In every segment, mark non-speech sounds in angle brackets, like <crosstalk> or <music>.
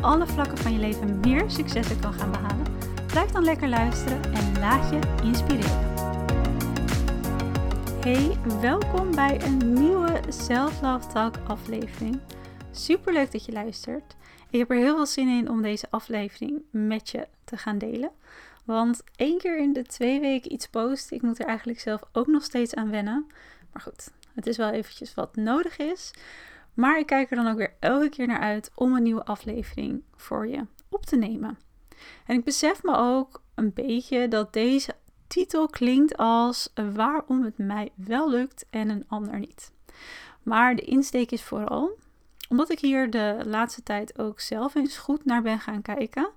alle vlakken van je leven meer successen kan gaan behalen, blijf dan lekker luisteren en laat je inspireren. Hey, welkom bij een nieuwe Self Love Talk aflevering. Super leuk dat je luistert. Ik heb er heel veel zin in om deze aflevering met je te gaan delen. Want één keer in de twee weken iets posten, ik moet er eigenlijk zelf ook nog steeds aan wennen. Maar goed, het is wel eventjes wat nodig is. Maar ik kijk er dan ook weer elke keer naar uit om een nieuwe aflevering voor je op te nemen. En ik besef me ook een beetje dat deze titel klinkt als waarom het mij wel lukt en een ander niet. Maar de insteek is vooral omdat ik hier de laatste tijd ook zelf eens goed naar ben gaan kijken.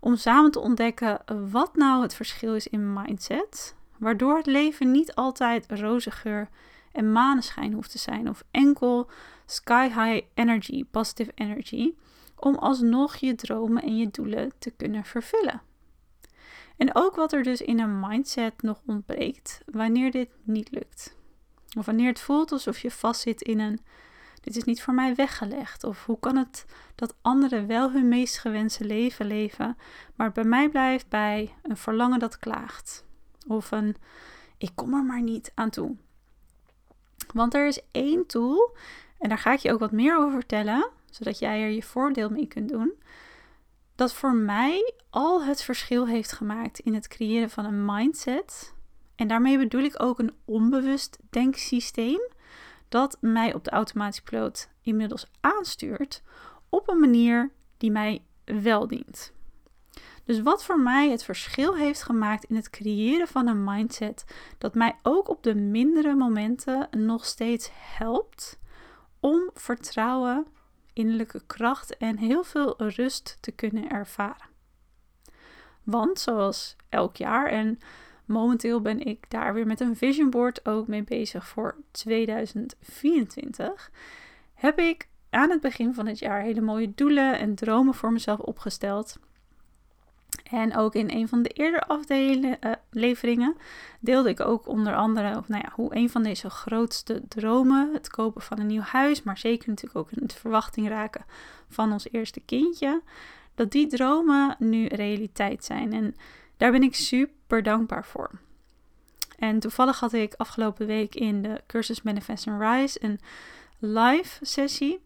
Om samen te ontdekken wat nou het verschil is in mindset. Waardoor het leven niet altijd roze geur en maneschijn hoeft te zijn. Of enkel sky high energy, positive energy. Om alsnog je dromen en je doelen te kunnen vervullen. En ook wat er dus in een mindset nog ontbreekt wanneer dit niet lukt. Of wanneer het voelt alsof je vastzit in een dit is niet voor mij weggelegd. Of hoe kan het dat anderen wel hun meest gewenste leven leven, maar bij mij blijft bij een verlangen dat klaagt. Of een ik kom er maar niet aan toe. Want er is één tool, en daar ga ik je ook wat meer over vertellen, zodat jij er je voordeel mee kunt doen. Dat voor mij al het verschil heeft gemaakt in het creëren van een mindset. En daarmee bedoel ik ook een onbewust denksysteem dat mij op de automatische piloot inmiddels aanstuurt op een manier die mij wel dient. Dus wat voor mij het verschil heeft gemaakt in het creëren van een mindset dat mij ook op de mindere momenten nog steeds helpt om vertrouwen, innerlijke kracht en heel veel rust te kunnen ervaren. Want zoals elk jaar en Momenteel ben ik daar weer met een vision board ook mee bezig voor 2024. Heb ik aan het begin van het jaar hele mooie doelen en dromen voor mezelf opgesteld. En ook in een van de eerdere afleveringen uh, deelde ik ook onder andere of, nou ja, hoe een van deze grootste dromen, het kopen van een nieuw huis, maar zeker natuurlijk ook in het verwachting raken van ons eerste kindje, dat die dromen nu realiteit zijn. En daar ben ik super dankbaar voor. En toevallig had ik afgelopen week in de cursus Manifest and Rise een live sessie.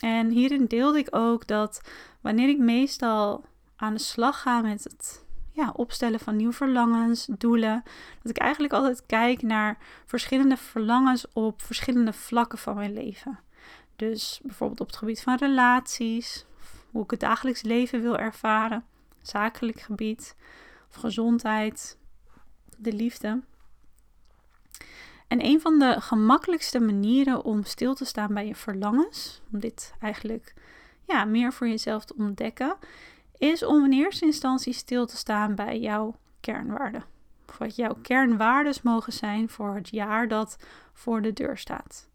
En hierin deelde ik ook dat wanneer ik meestal aan de slag ga met het ja, opstellen van nieuwe verlangens, doelen, dat ik eigenlijk altijd kijk naar verschillende verlangens op verschillende vlakken van mijn leven. Dus bijvoorbeeld op het gebied van relaties, hoe ik het dagelijks leven wil ervaren, zakelijk gebied, of gezondheid, de liefde. En een van de gemakkelijkste manieren om stil te staan bij je verlangens, om dit eigenlijk ja, meer voor jezelf te ontdekken, is om in eerste instantie stil te staan bij jouw kernwaarden. Of wat jouw kernwaardes mogen zijn voor het jaar dat voor de deur staat.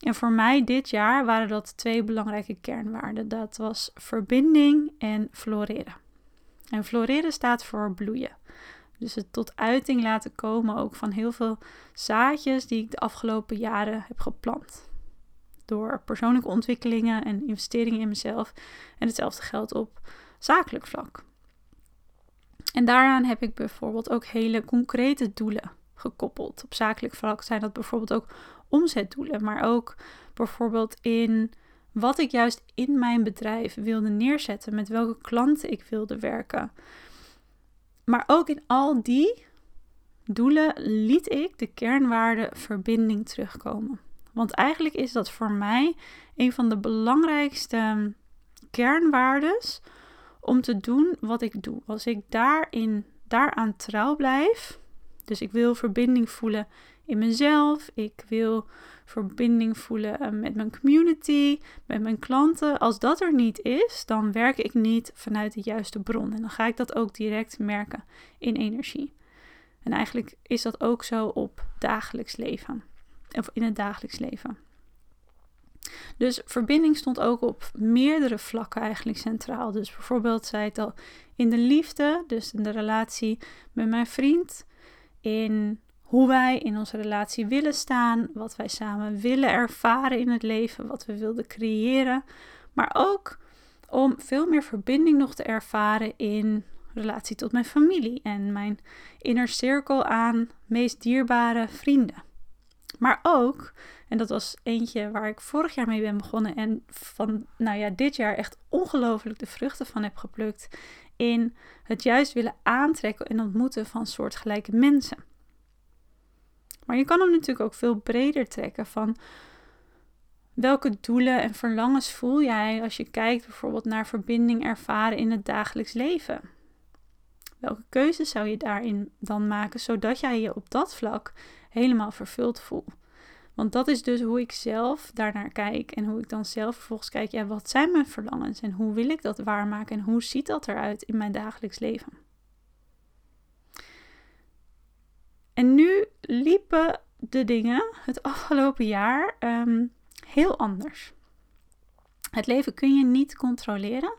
En voor mij dit jaar waren dat twee belangrijke kernwaarden. Dat was verbinding en floreren. En floreren staat voor bloeien. Dus het tot uiting laten komen ook van heel veel zaadjes die ik de afgelopen jaren heb geplant. Door persoonlijke ontwikkelingen en investeringen in mezelf. En hetzelfde geldt op zakelijk vlak. En daaraan heb ik bijvoorbeeld ook hele concrete doelen gekoppeld. Op zakelijk vlak zijn dat bijvoorbeeld ook omzetdoelen, maar ook bijvoorbeeld in wat ik juist in mijn bedrijf wilde neerzetten, met welke klanten ik wilde werken. Maar ook in al die doelen liet ik de kernwaarde verbinding terugkomen. Want eigenlijk is dat voor mij een van de belangrijkste kernwaardes om te doen wat ik doe. Als ik daarin, daaraan trouw blijf, Dus ik wil verbinding voelen in mezelf. Ik wil verbinding voelen eh, met mijn community, met mijn klanten. Als dat er niet is, dan werk ik niet vanuit de juiste bron. En dan ga ik dat ook direct merken in energie. En eigenlijk is dat ook zo op dagelijks leven. Of in het dagelijks leven. Dus verbinding stond ook op meerdere vlakken eigenlijk centraal. Dus bijvoorbeeld zei ik al in de liefde, dus in de relatie met mijn vriend, in hoe wij in onze relatie willen staan, wat wij samen willen ervaren in het leven, wat we wilden creëren, maar ook om veel meer verbinding nog te ervaren in relatie tot mijn familie en mijn inner cirkel aan meest dierbare vrienden. Maar ook, en dat was eentje waar ik vorig jaar mee ben begonnen en van, nou ja, dit jaar echt ongelooflijk de vruchten van heb geplukt, in het juist willen aantrekken en ontmoeten van soortgelijke mensen. Maar je kan hem natuurlijk ook veel breder trekken van welke doelen en verlangens voel jij als je kijkt bijvoorbeeld naar verbinding ervaren in het dagelijks leven? Welke keuzes zou je daarin dan maken zodat jij je op dat vlak helemaal vervuld voelt? Want dat is dus hoe ik zelf daarnaar kijk en hoe ik dan zelf vervolgens kijk, ja, wat zijn mijn verlangens en hoe wil ik dat waarmaken en hoe ziet dat eruit in mijn dagelijks leven? En nu liepen de dingen het afgelopen jaar um, heel anders. Het leven kun je niet controleren.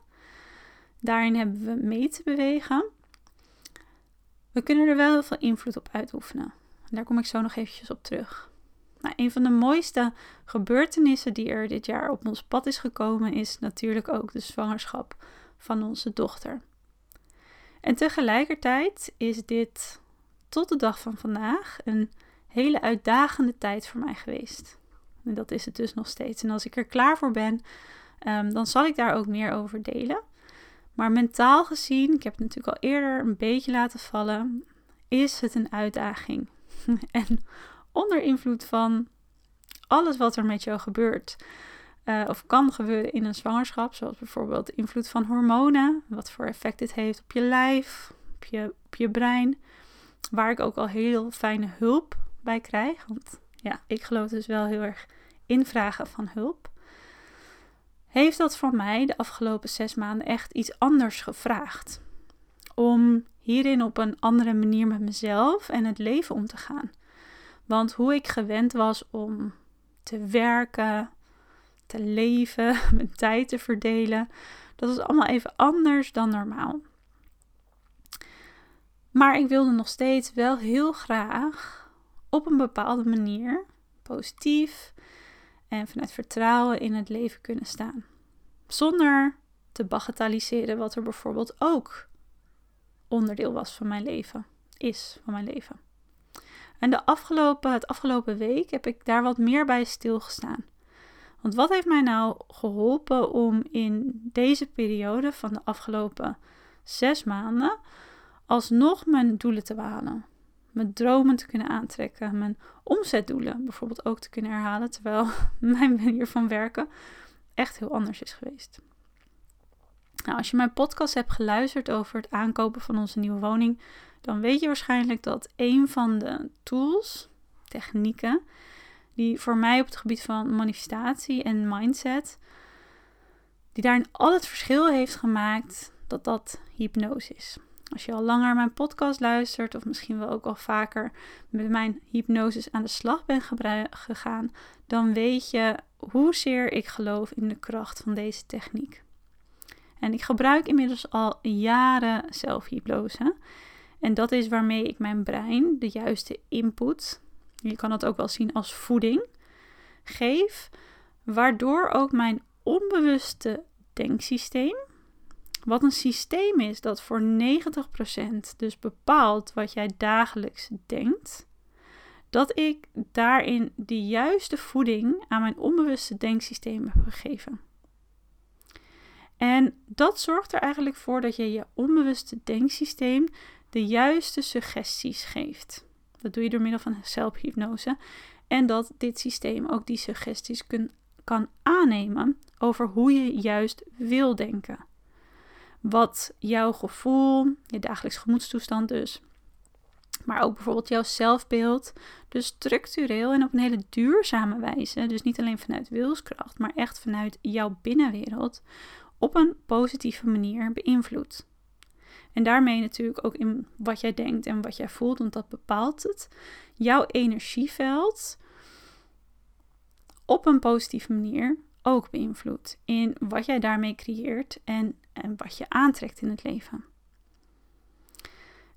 Daarin hebben we mee te bewegen. We kunnen er wel heel veel invloed op uitoefenen. Daar kom ik zo nog eventjes op terug. Nou, een van de mooiste gebeurtenissen die er dit jaar op ons pad is gekomen, is natuurlijk ook de zwangerschap van onze dochter. En tegelijkertijd is dit tot de dag van vandaag een hele uitdagende tijd voor mij geweest. En dat is het dus nog steeds. En als ik er klaar voor ben, um, dan zal ik daar ook meer over delen. Maar mentaal gezien, ik heb het natuurlijk al eerder een beetje laten vallen, is het een uitdaging. <laughs> en onder invloed van alles wat er met jou gebeurt, uh, of kan gebeuren in een zwangerschap, zoals bijvoorbeeld de invloed van hormonen, wat voor effect dit heeft op je lijf, op je, op je brein, waar ik ook al heel fijne hulp bij krijg. Want ja, ik geloof dus wel heel erg in vragen van hulp. Heeft dat voor mij de afgelopen zes maanden echt iets anders gevraagd? Om hierin op een andere manier met mezelf en het leven om te gaan. Want hoe ik gewend was om te werken, te leven, <laughs> mijn tijd te verdelen, dat is allemaal even anders dan normaal. Maar ik wilde nog steeds wel heel graag op een bepaalde manier positief en vanuit vertrouwen in het leven kunnen staan. Zonder te bagatelliseren wat er bijvoorbeeld ook onderdeel was van mijn leven, is van mijn leven. En de afgelopen, het afgelopen week heb ik daar wat meer bij stilgestaan. Want wat heeft mij nou geholpen om in deze periode van de afgelopen zes maanden alsnog mijn doelen te behalen? Mijn dromen te kunnen aantrekken, mijn omzetdoelen bijvoorbeeld ook te kunnen herhalen, terwijl <laughs> mijn manier van werken echt heel anders is geweest. Nou, als je mijn podcast hebt geluisterd over het aankopen van onze nieuwe woning, dan weet je waarschijnlijk dat een van de tools, technieken, die voor mij op het gebied van manifestatie en mindset, die daarin al het verschil heeft gemaakt, dat dat hypnose is. Als je al langer mijn podcast luistert, of misschien wel ook al vaker met mijn hypnoses aan de slag bent gegaan, dan weet je hoezeer ik geloof in de kracht van deze techniek. En ik gebruik inmiddels al jaren zelfhypnose. En dat is waarmee ik mijn brein de juiste input, je kan het ook wel zien als voeding, geef, waardoor ook mijn onbewuste denksysteem, wat een systeem is dat voor 90% dus bepaalt wat jij dagelijks denkt, dat ik daarin de juiste voeding aan mijn onbewuste denksysteem heb gegeven. En dat zorgt er eigenlijk voor dat je je onbewuste denksysteem de juiste suggesties geeft. Dat doe je door middel van zelfhypnose. En dat dit systeem ook die suggesties kun, kan aannemen over hoe je juist wil denken. Wat jouw gevoel, je dagelijks gemoedstoestand dus, Maar ook bijvoorbeeld jouw zelfbeeld. Dus structureel en op een hele duurzame wijze. Dus niet alleen vanuit wilskracht, maar echt vanuit jouw binnenwereld. Op een positieve manier beïnvloedt. En daarmee natuurlijk ook in wat jij denkt en wat jij voelt, want dat bepaalt het. Jouw energieveld op een positieve manier ook beïnvloedt in wat jij daarmee creëert en, en wat je aantrekt in het leven.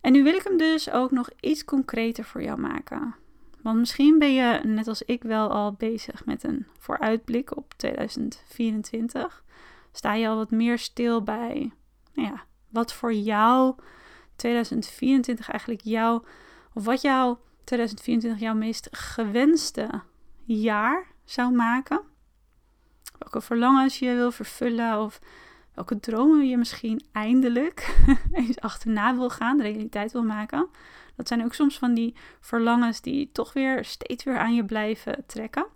En nu wil ik hem dus ook nog iets concreter voor jou maken. Want misschien ben je, net als ik, wel al bezig met een vooruitblik op 2024. Sta je al wat meer stil bij nou ja, wat voor jou 2024 eigenlijk jouw, of wat jouw 2024 jouw meest gewenste jaar zou maken. Welke verlangens je wil vervullen of welke dromen je misschien eindelijk <laughs> eens achterna wil gaan, de realiteit wil maken. Dat zijn ook soms van die verlangens die toch weer steeds weer aan je blijven trekken.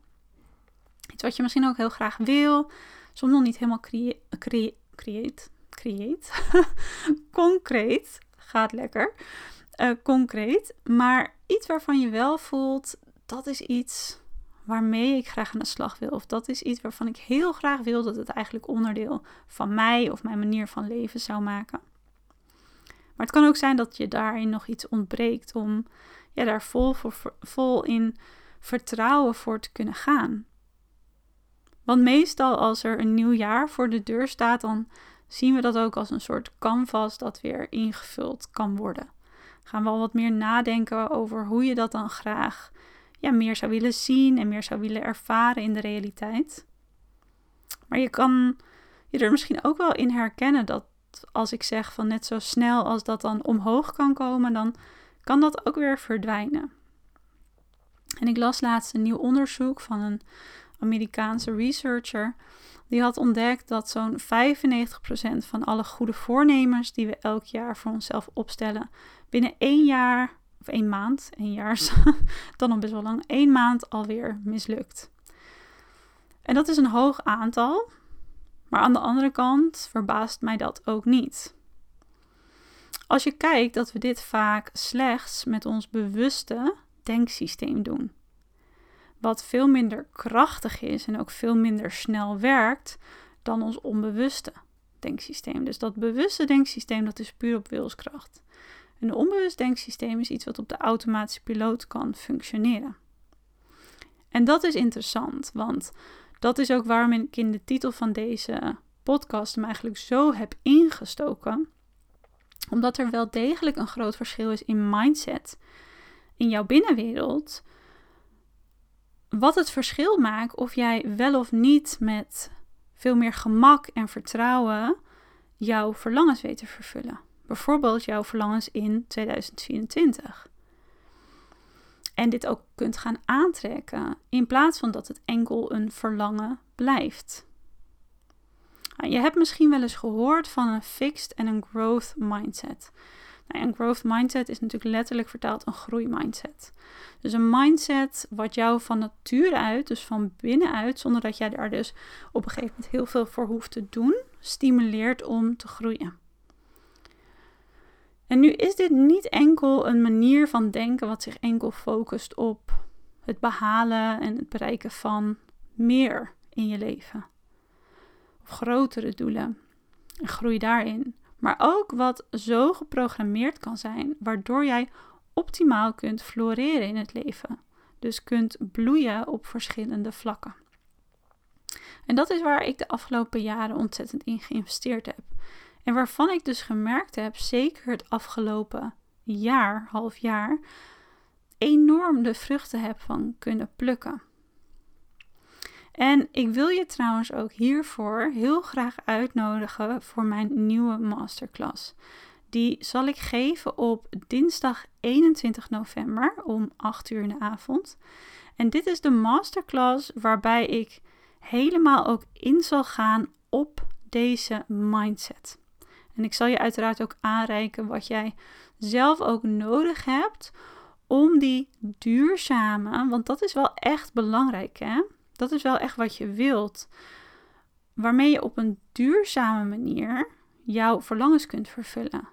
Iets wat je misschien ook heel graag wil, soms nog niet helemaal creë creëert, create, <laughs> concreet, gaat lekker, uh, concreet, maar iets waarvan je wel voelt, dat is iets waarmee ik graag aan de slag wil. Of dat is iets waarvan ik heel graag wil dat het eigenlijk onderdeel van mij of mijn manier van leven zou maken. Maar het kan ook zijn dat je daarin nog iets ontbreekt om ja, daar vol, voor, vol in vertrouwen voor te kunnen gaan. Want meestal als er een nieuw jaar voor de deur staat, dan zien we dat ook als een soort canvas dat weer ingevuld kan worden. Gaan we al wat meer nadenken over hoe je dat dan graag ja, meer zou willen zien en meer zou willen ervaren in de realiteit. Maar je kan je er misschien ook wel in herkennen dat als ik zeg van net zo snel als dat dan omhoog kan komen, dan kan dat ook weer verdwijnen. En ik las laatst een nieuw onderzoek van een Amerikaanse researcher. Die had ontdekt dat zo'n 95% van alle goede voornemens die we elk jaar voor onszelf opstellen, binnen één jaar of één maand, één jaar, <laughs> dan nog best wel lang, één maand alweer mislukt. En dat is een hoog aantal, maar aan de andere kant verbaast mij dat ook niet. Als je kijkt dat we dit vaak slechts met ons bewuste denksysteem doen. Wat veel minder krachtig is en ook veel minder snel werkt dan ons onbewuste denksysteem. Dus dat bewuste denksysteem dat is puur op wilskracht. Een onbewust denksysteem is iets wat op de automatische piloot kan functioneren. En dat is interessant, want dat is ook waarom ik in de titel van deze podcast hem eigenlijk zo heb ingestoken. Omdat er wel degelijk een groot verschil is in mindset in jouw binnenwereld. Wat het verschil maakt of jij wel of niet met veel meer gemak en vertrouwen jouw verlangens weet te vervullen. Bijvoorbeeld jouw verlangens in 2024. En dit ook kunt gaan aantrekken in plaats van dat het enkel een verlangen blijft. Nou, je hebt misschien wel eens gehoord van een fixed en een growth mindset. Nou, een growth mindset is natuurlijk letterlijk vertaald een groeimindset. Dus een mindset wat jou van nature uit, dus van binnenuit, zonder dat jij daar dus op een gegeven moment heel veel voor hoeft te doen, stimuleert om te groeien. En nu is dit niet enkel een manier van denken wat zich enkel focust op het behalen en het bereiken van meer in je leven. Of grotere doelen. En groei daarin. Maar ook wat zo geprogrammeerd kan zijn, waardoor jij optimaal kunt floreren in het leven. Dus kunt bloeien op verschillende vlakken. En dat is waar ik de afgelopen jaren ontzettend in geïnvesteerd heb. En waarvan ik dus gemerkt heb, zeker het afgelopen jaar, half jaar, enorm de vruchten heb van kunnen plukken. En ik wil je trouwens ook hiervoor heel graag uitnodigen voor mijn nieuwe masterclass. Die zal ik geven op dinsdag 21 november om 8 uur in de avond. En dit is de masterclass waarbij ik helemaal ook in zal gaan op deze mindset. En ik zal je uiteraard ook aanreiken wat jij zelf ook nodig hebt om die duurzame, want dat is wel echt belangrijk hè. Dat is wel echt wat je wilt. Waarmee je op een duurzame manier jouw verlangens kunt vervullen.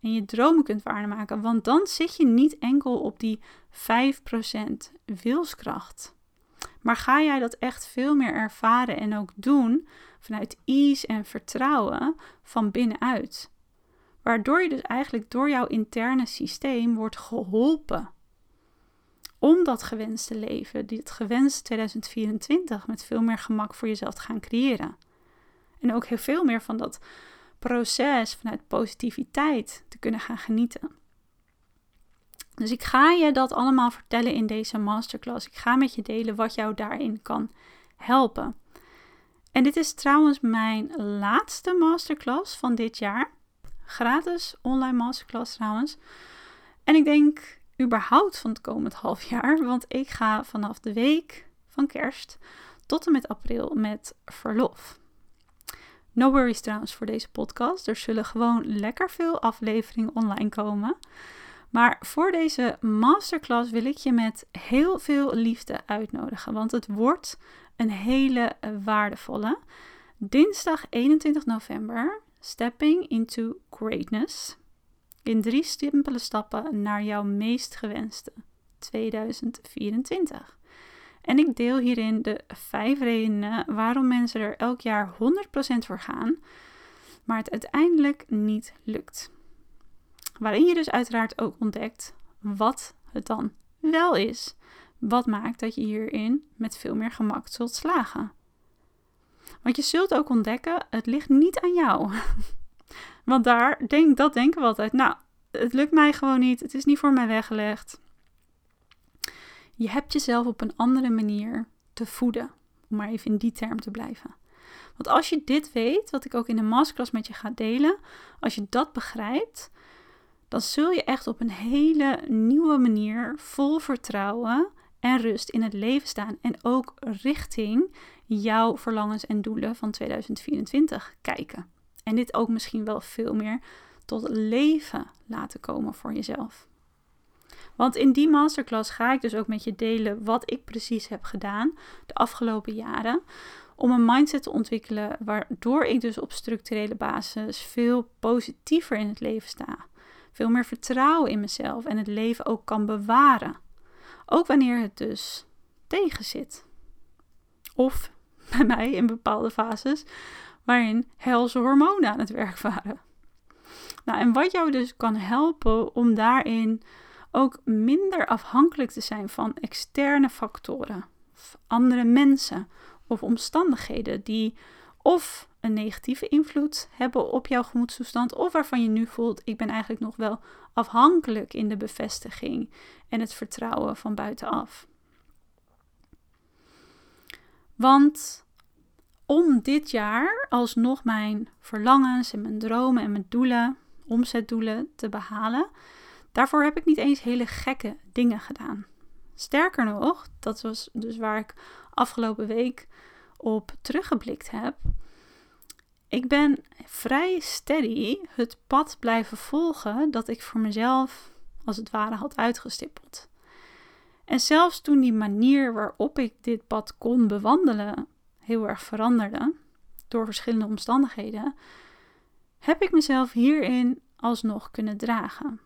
en je dromen kunt waarmaken. Want dan zit je niet enkel op die 5% wilskracht. Maar ga jij dat echt veel meer ervaren en ook doen vanuit ease en vertrouwen van binnenuit. Waardoor je dus eigenlijk door jouw interne systeem wordt geholpen om dat gewenste leven, dit gewenste 2024, met veel meer gemak voor jezelf te gaan creëren. En ook heel veel meer van dat proces vanuit positiviteit te kunnen gaan genieten. Dus ik ga je dat allemaal vertellen in deze masterclass. Ik ga met je delen wat jou daarin kan helpen. En dit is trouwens mijn laatste masterclass van dit jaar. Gratis online masterclass trouwens. En ik denk überhaupt van het komend half jaar, want ik ga vanaf de week van kerst tot en met april met verlof. No worries trouwens voor deze podcast. Er zullen gewoon lekker veel afleveringen online komen. Maar voor deze masterclass wil ik je met heel veel liefde uitnodigen, want het wordt een hele waardevolle. Dinsdag 21 november, Stepping into Greatness. In drie simpele stappen naar jouw meest gewenste 2024. En ik deel hierin de vijf redenen waarom mensen er elk jaar 100% voor gaan, maar het uiteindelijk niet lukt. Waarin je dus uiteraard ook ontdekt wat het dan wel is. Wat maakt dat je hierin met veel meer gemak zult slagen. Want je zult ook ontdekken, het ligt niet aan jou. <laughs> Want daar denk, dat denken we altijd. Nou, het lukt mij gewoon niet. Het is niet voor mij weggelegd. Je hebt jezelf op een andere manier te voeden. Om maar even in die term te blijven. Want als je dit weet, wat ik ook in de masterclass met je ga delen, als je dat begrijpt, dan zul je echt op een hele nieuwe manier vol vertrouwen en rust in het leven staan. En ook richting jouw verlangens en doelen van 2024 kijken. En dit ook misschien wel veel meer tot leven laten komen voor jezelf. Want in die masterclass ga ik dus ook met je delen wat ik precies heb gedaan de afgelopen jaren. Om een mindset te ontwikkelen waardoor ik dus op structurele basis veel positiever in het leven sta. Veel meer vertrouwen in mezelf en het leven ook kan bewaren. Ook wanneer het dus tegen zit. Of <laughs> bij mij in bepaalde fases waarin helse hormonen aan het werk waren. Nou, en wat jou dus kan helpen om daarin ook minder afhankelijk te zijn van externe factoren, andere mensen of omstandigheden die of een negatieve invloed hebben op jouw gemoedstoestand, of waarvan je nu voelt: ik ben eigenlijk nog wel afhankelijk in de bevestiging en het vertrouwen van buitenaf. Want om dit jaar alsnog mijn verlangens en mijn dromen en mijn doelen, omzetdoelen te behalen, daarvoor heb ik niet eens hele gekke dingen gedaan. Sterker nog, dat was dus waar ik afgelopen week op teruggeblikt heb. Ik ben vrij steady het pad blijven volgen dat ik voor mezelf als het ware had uitgestippeld. En zelfs toen die manier waarop ik dit pad kon bewandelen heel erg veranderde door verschillende omstandigheden, heb ik mezelf hierin alsnog kunnen dragen.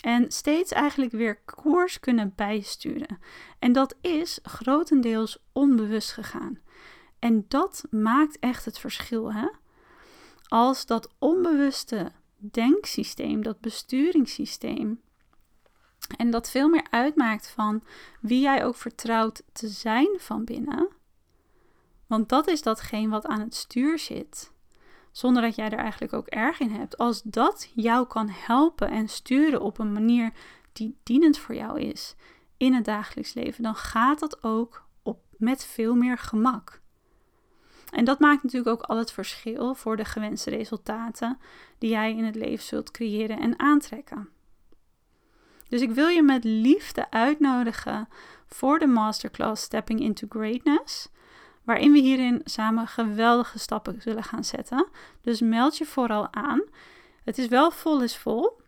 En steeds eigenlijk weer koers kunnen bijsturen. En dat is grotendeels onbewust gegaan. En dat maakt echt het verschil. Hè? Als dat onbewuste denksysteem, dat besturingssysteem, en dat veel meer uitmaakt van wie jij ook vertrouwt te zijn van binnen. Want dat is datgene wat aan het stuur zit. Zonder dat jij er eigenlijk ook erg in hebt. Als dat jou kan helpen en sturen op een manier die dienend voor jou is in het dagelijks leven, dan gaat dat ook op met veel meer gemak. En dat maakt natuurlijk ook al het verschil voor de gewenste resultaten die jij in het leven zult creëren en aantrekken. Dus ik wil je met liefde uitnodigen voor de masterclass Stepping into Greatness, waarin we hierin samen geweldige stappen zullen gaan zetten. Dus meld je vooral aan. Het is wel vol is vol.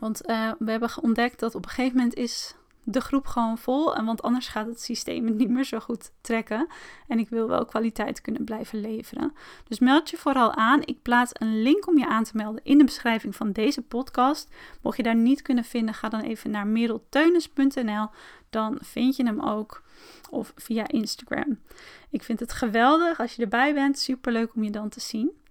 Want uh, we hebben ontdekt dat op een gegeven moment is de groep gewoon vol. En want anders gaat het systeem het niet meer zo goed trekken. En ik wil wel kwaliteit kunnen blijven leveren. Dus meld je vooral aan. Ik plaats een link om je aan te melden in de beschrijving van deze podcast. Mocht je daar niet kunnen vinden, ga dan even naar merelteunis.nl. Dan vind je hem ook. Of via Instagram. Ik vind het geweldig als je erbij bent. Super leuk om je dan te zien.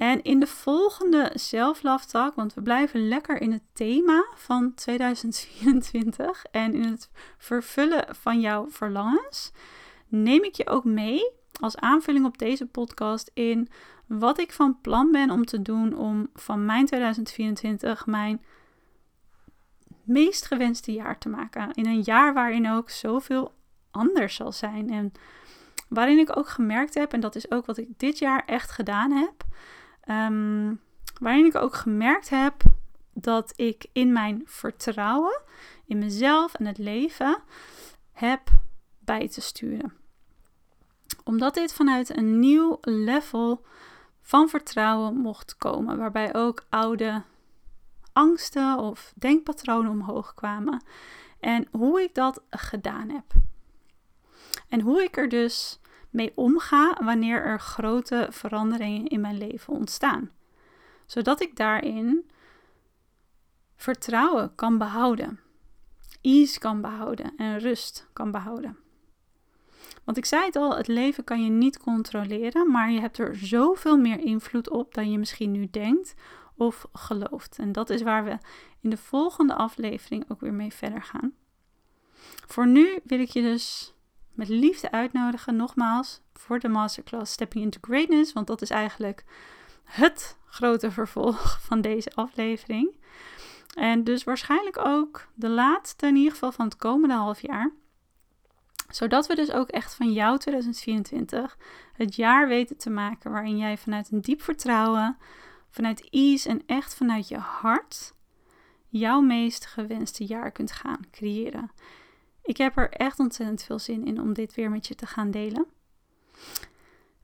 En in de volgende Self-Love want we blijven lekker in het thema van 2024 en in het vervullen van jouw verlangens, neem ik je ook mee als aanvulling op deze podcast in wat ik van plan ben om te doen om van mijn 2024 mijn meest gewenste jaar te maken. In een jaar waarin ook zoveel anders zal zijn en waarin ik ook gemerkt heb, en dat is ook wat ik dit jaar echt gedaan heb Um, waarin ik ook gemerkt heb dat ik in mijn vertrouwen, in mezelf en het leven, heb bij te sturen. Omdat dit vanuit een nieuw level van vertrouwen mocht komen, waarbij ook oude angsten of denkpatronen omhoog kwamen. En hoe ik dat gedaan heb. En hoe ik er dus mee omga wanneer er grote veranderingen in mijn leven ontstaan. Zodat ik daarin vertrouwen kan behouden, ease kan behouden en rust kan behouden. Want ik zei het al, het leven kan je niet controleren, maar je hebt er zoveel meer invloed op dan je misschien nu denkt of gelooft. En dat is waar we in de volgende aflevering ook weer mee verder gaan. Voor nu wil ik je dus met liefde uitnodigen, nogmaals, voor de masterclass Stepping into Greatness. Want dat is eigenlijk het grote vervolg <laughs> van deze aflevering. En dus waarschijnlijk ook de laatste, in ieder geval van het komende half jaar. Zodat we dus ook echt van jou 2024 het jaar weten te maken waarin jij vanuit een diep vertrouwen, vanuit ease en echt vanuit je hart jouw meest gewenste jaar kunt gaan creëren. Ik heb er echt ontzettend veel zin in om dit weer met je te gaan delen.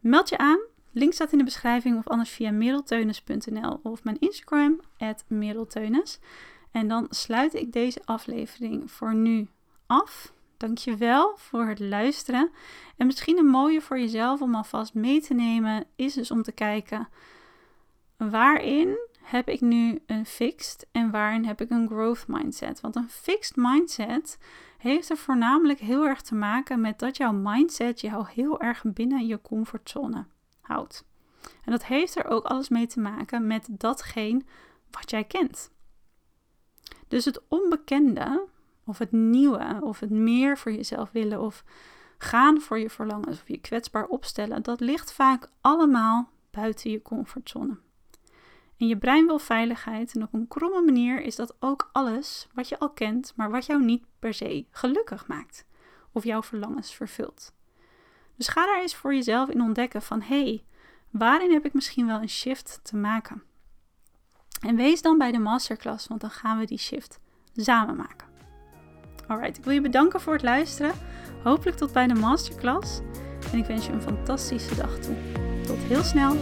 Meld je aan. Link staat in de beschrijving of anders via merelteunis.nl of mijn Instagram, merelteunis. En dan sluit ik deze aflevering voor nu af. Dankjewel voor het luisteren. En misschien een mooie voor jezelf om alvast mee te nemen is dus om te kijken waarin heb ik nu een fixed en waarin heb ik een growth mindset. Want een fixed mindset heeft er voornamelijk heel erg te maken met dat jouw mindset jou heel erg binnen je comfortzone houdt. En dat heeft er ook alles mee te maken met datgene wat jij kent. Dus het onbekende, of het nieuwe, of het meer voor jezelf willen, of gaan voor je verlangens, of je kwetsbaar opstellen, dat ligt vaak allemaal buiten je comfortzone. En je brein wil veiligheid en op een kromme manier is dat ook alles wat je al kent, maar wat jou niet per se gelukkig maakt of jouw verlangens vervult. Dus ga daar eens voor jezelf in ontdekken van hé, hey, waarin heb ik misschien wel een shift te maken? En wees dan bij de masterclass, want dan gaan we die shift samen maken. Alright, ik wil je bedanken voor het luisteren. Hopelijk tot bij de masterclass. En ik wens je een fantastische dag toe. Tot heel snel.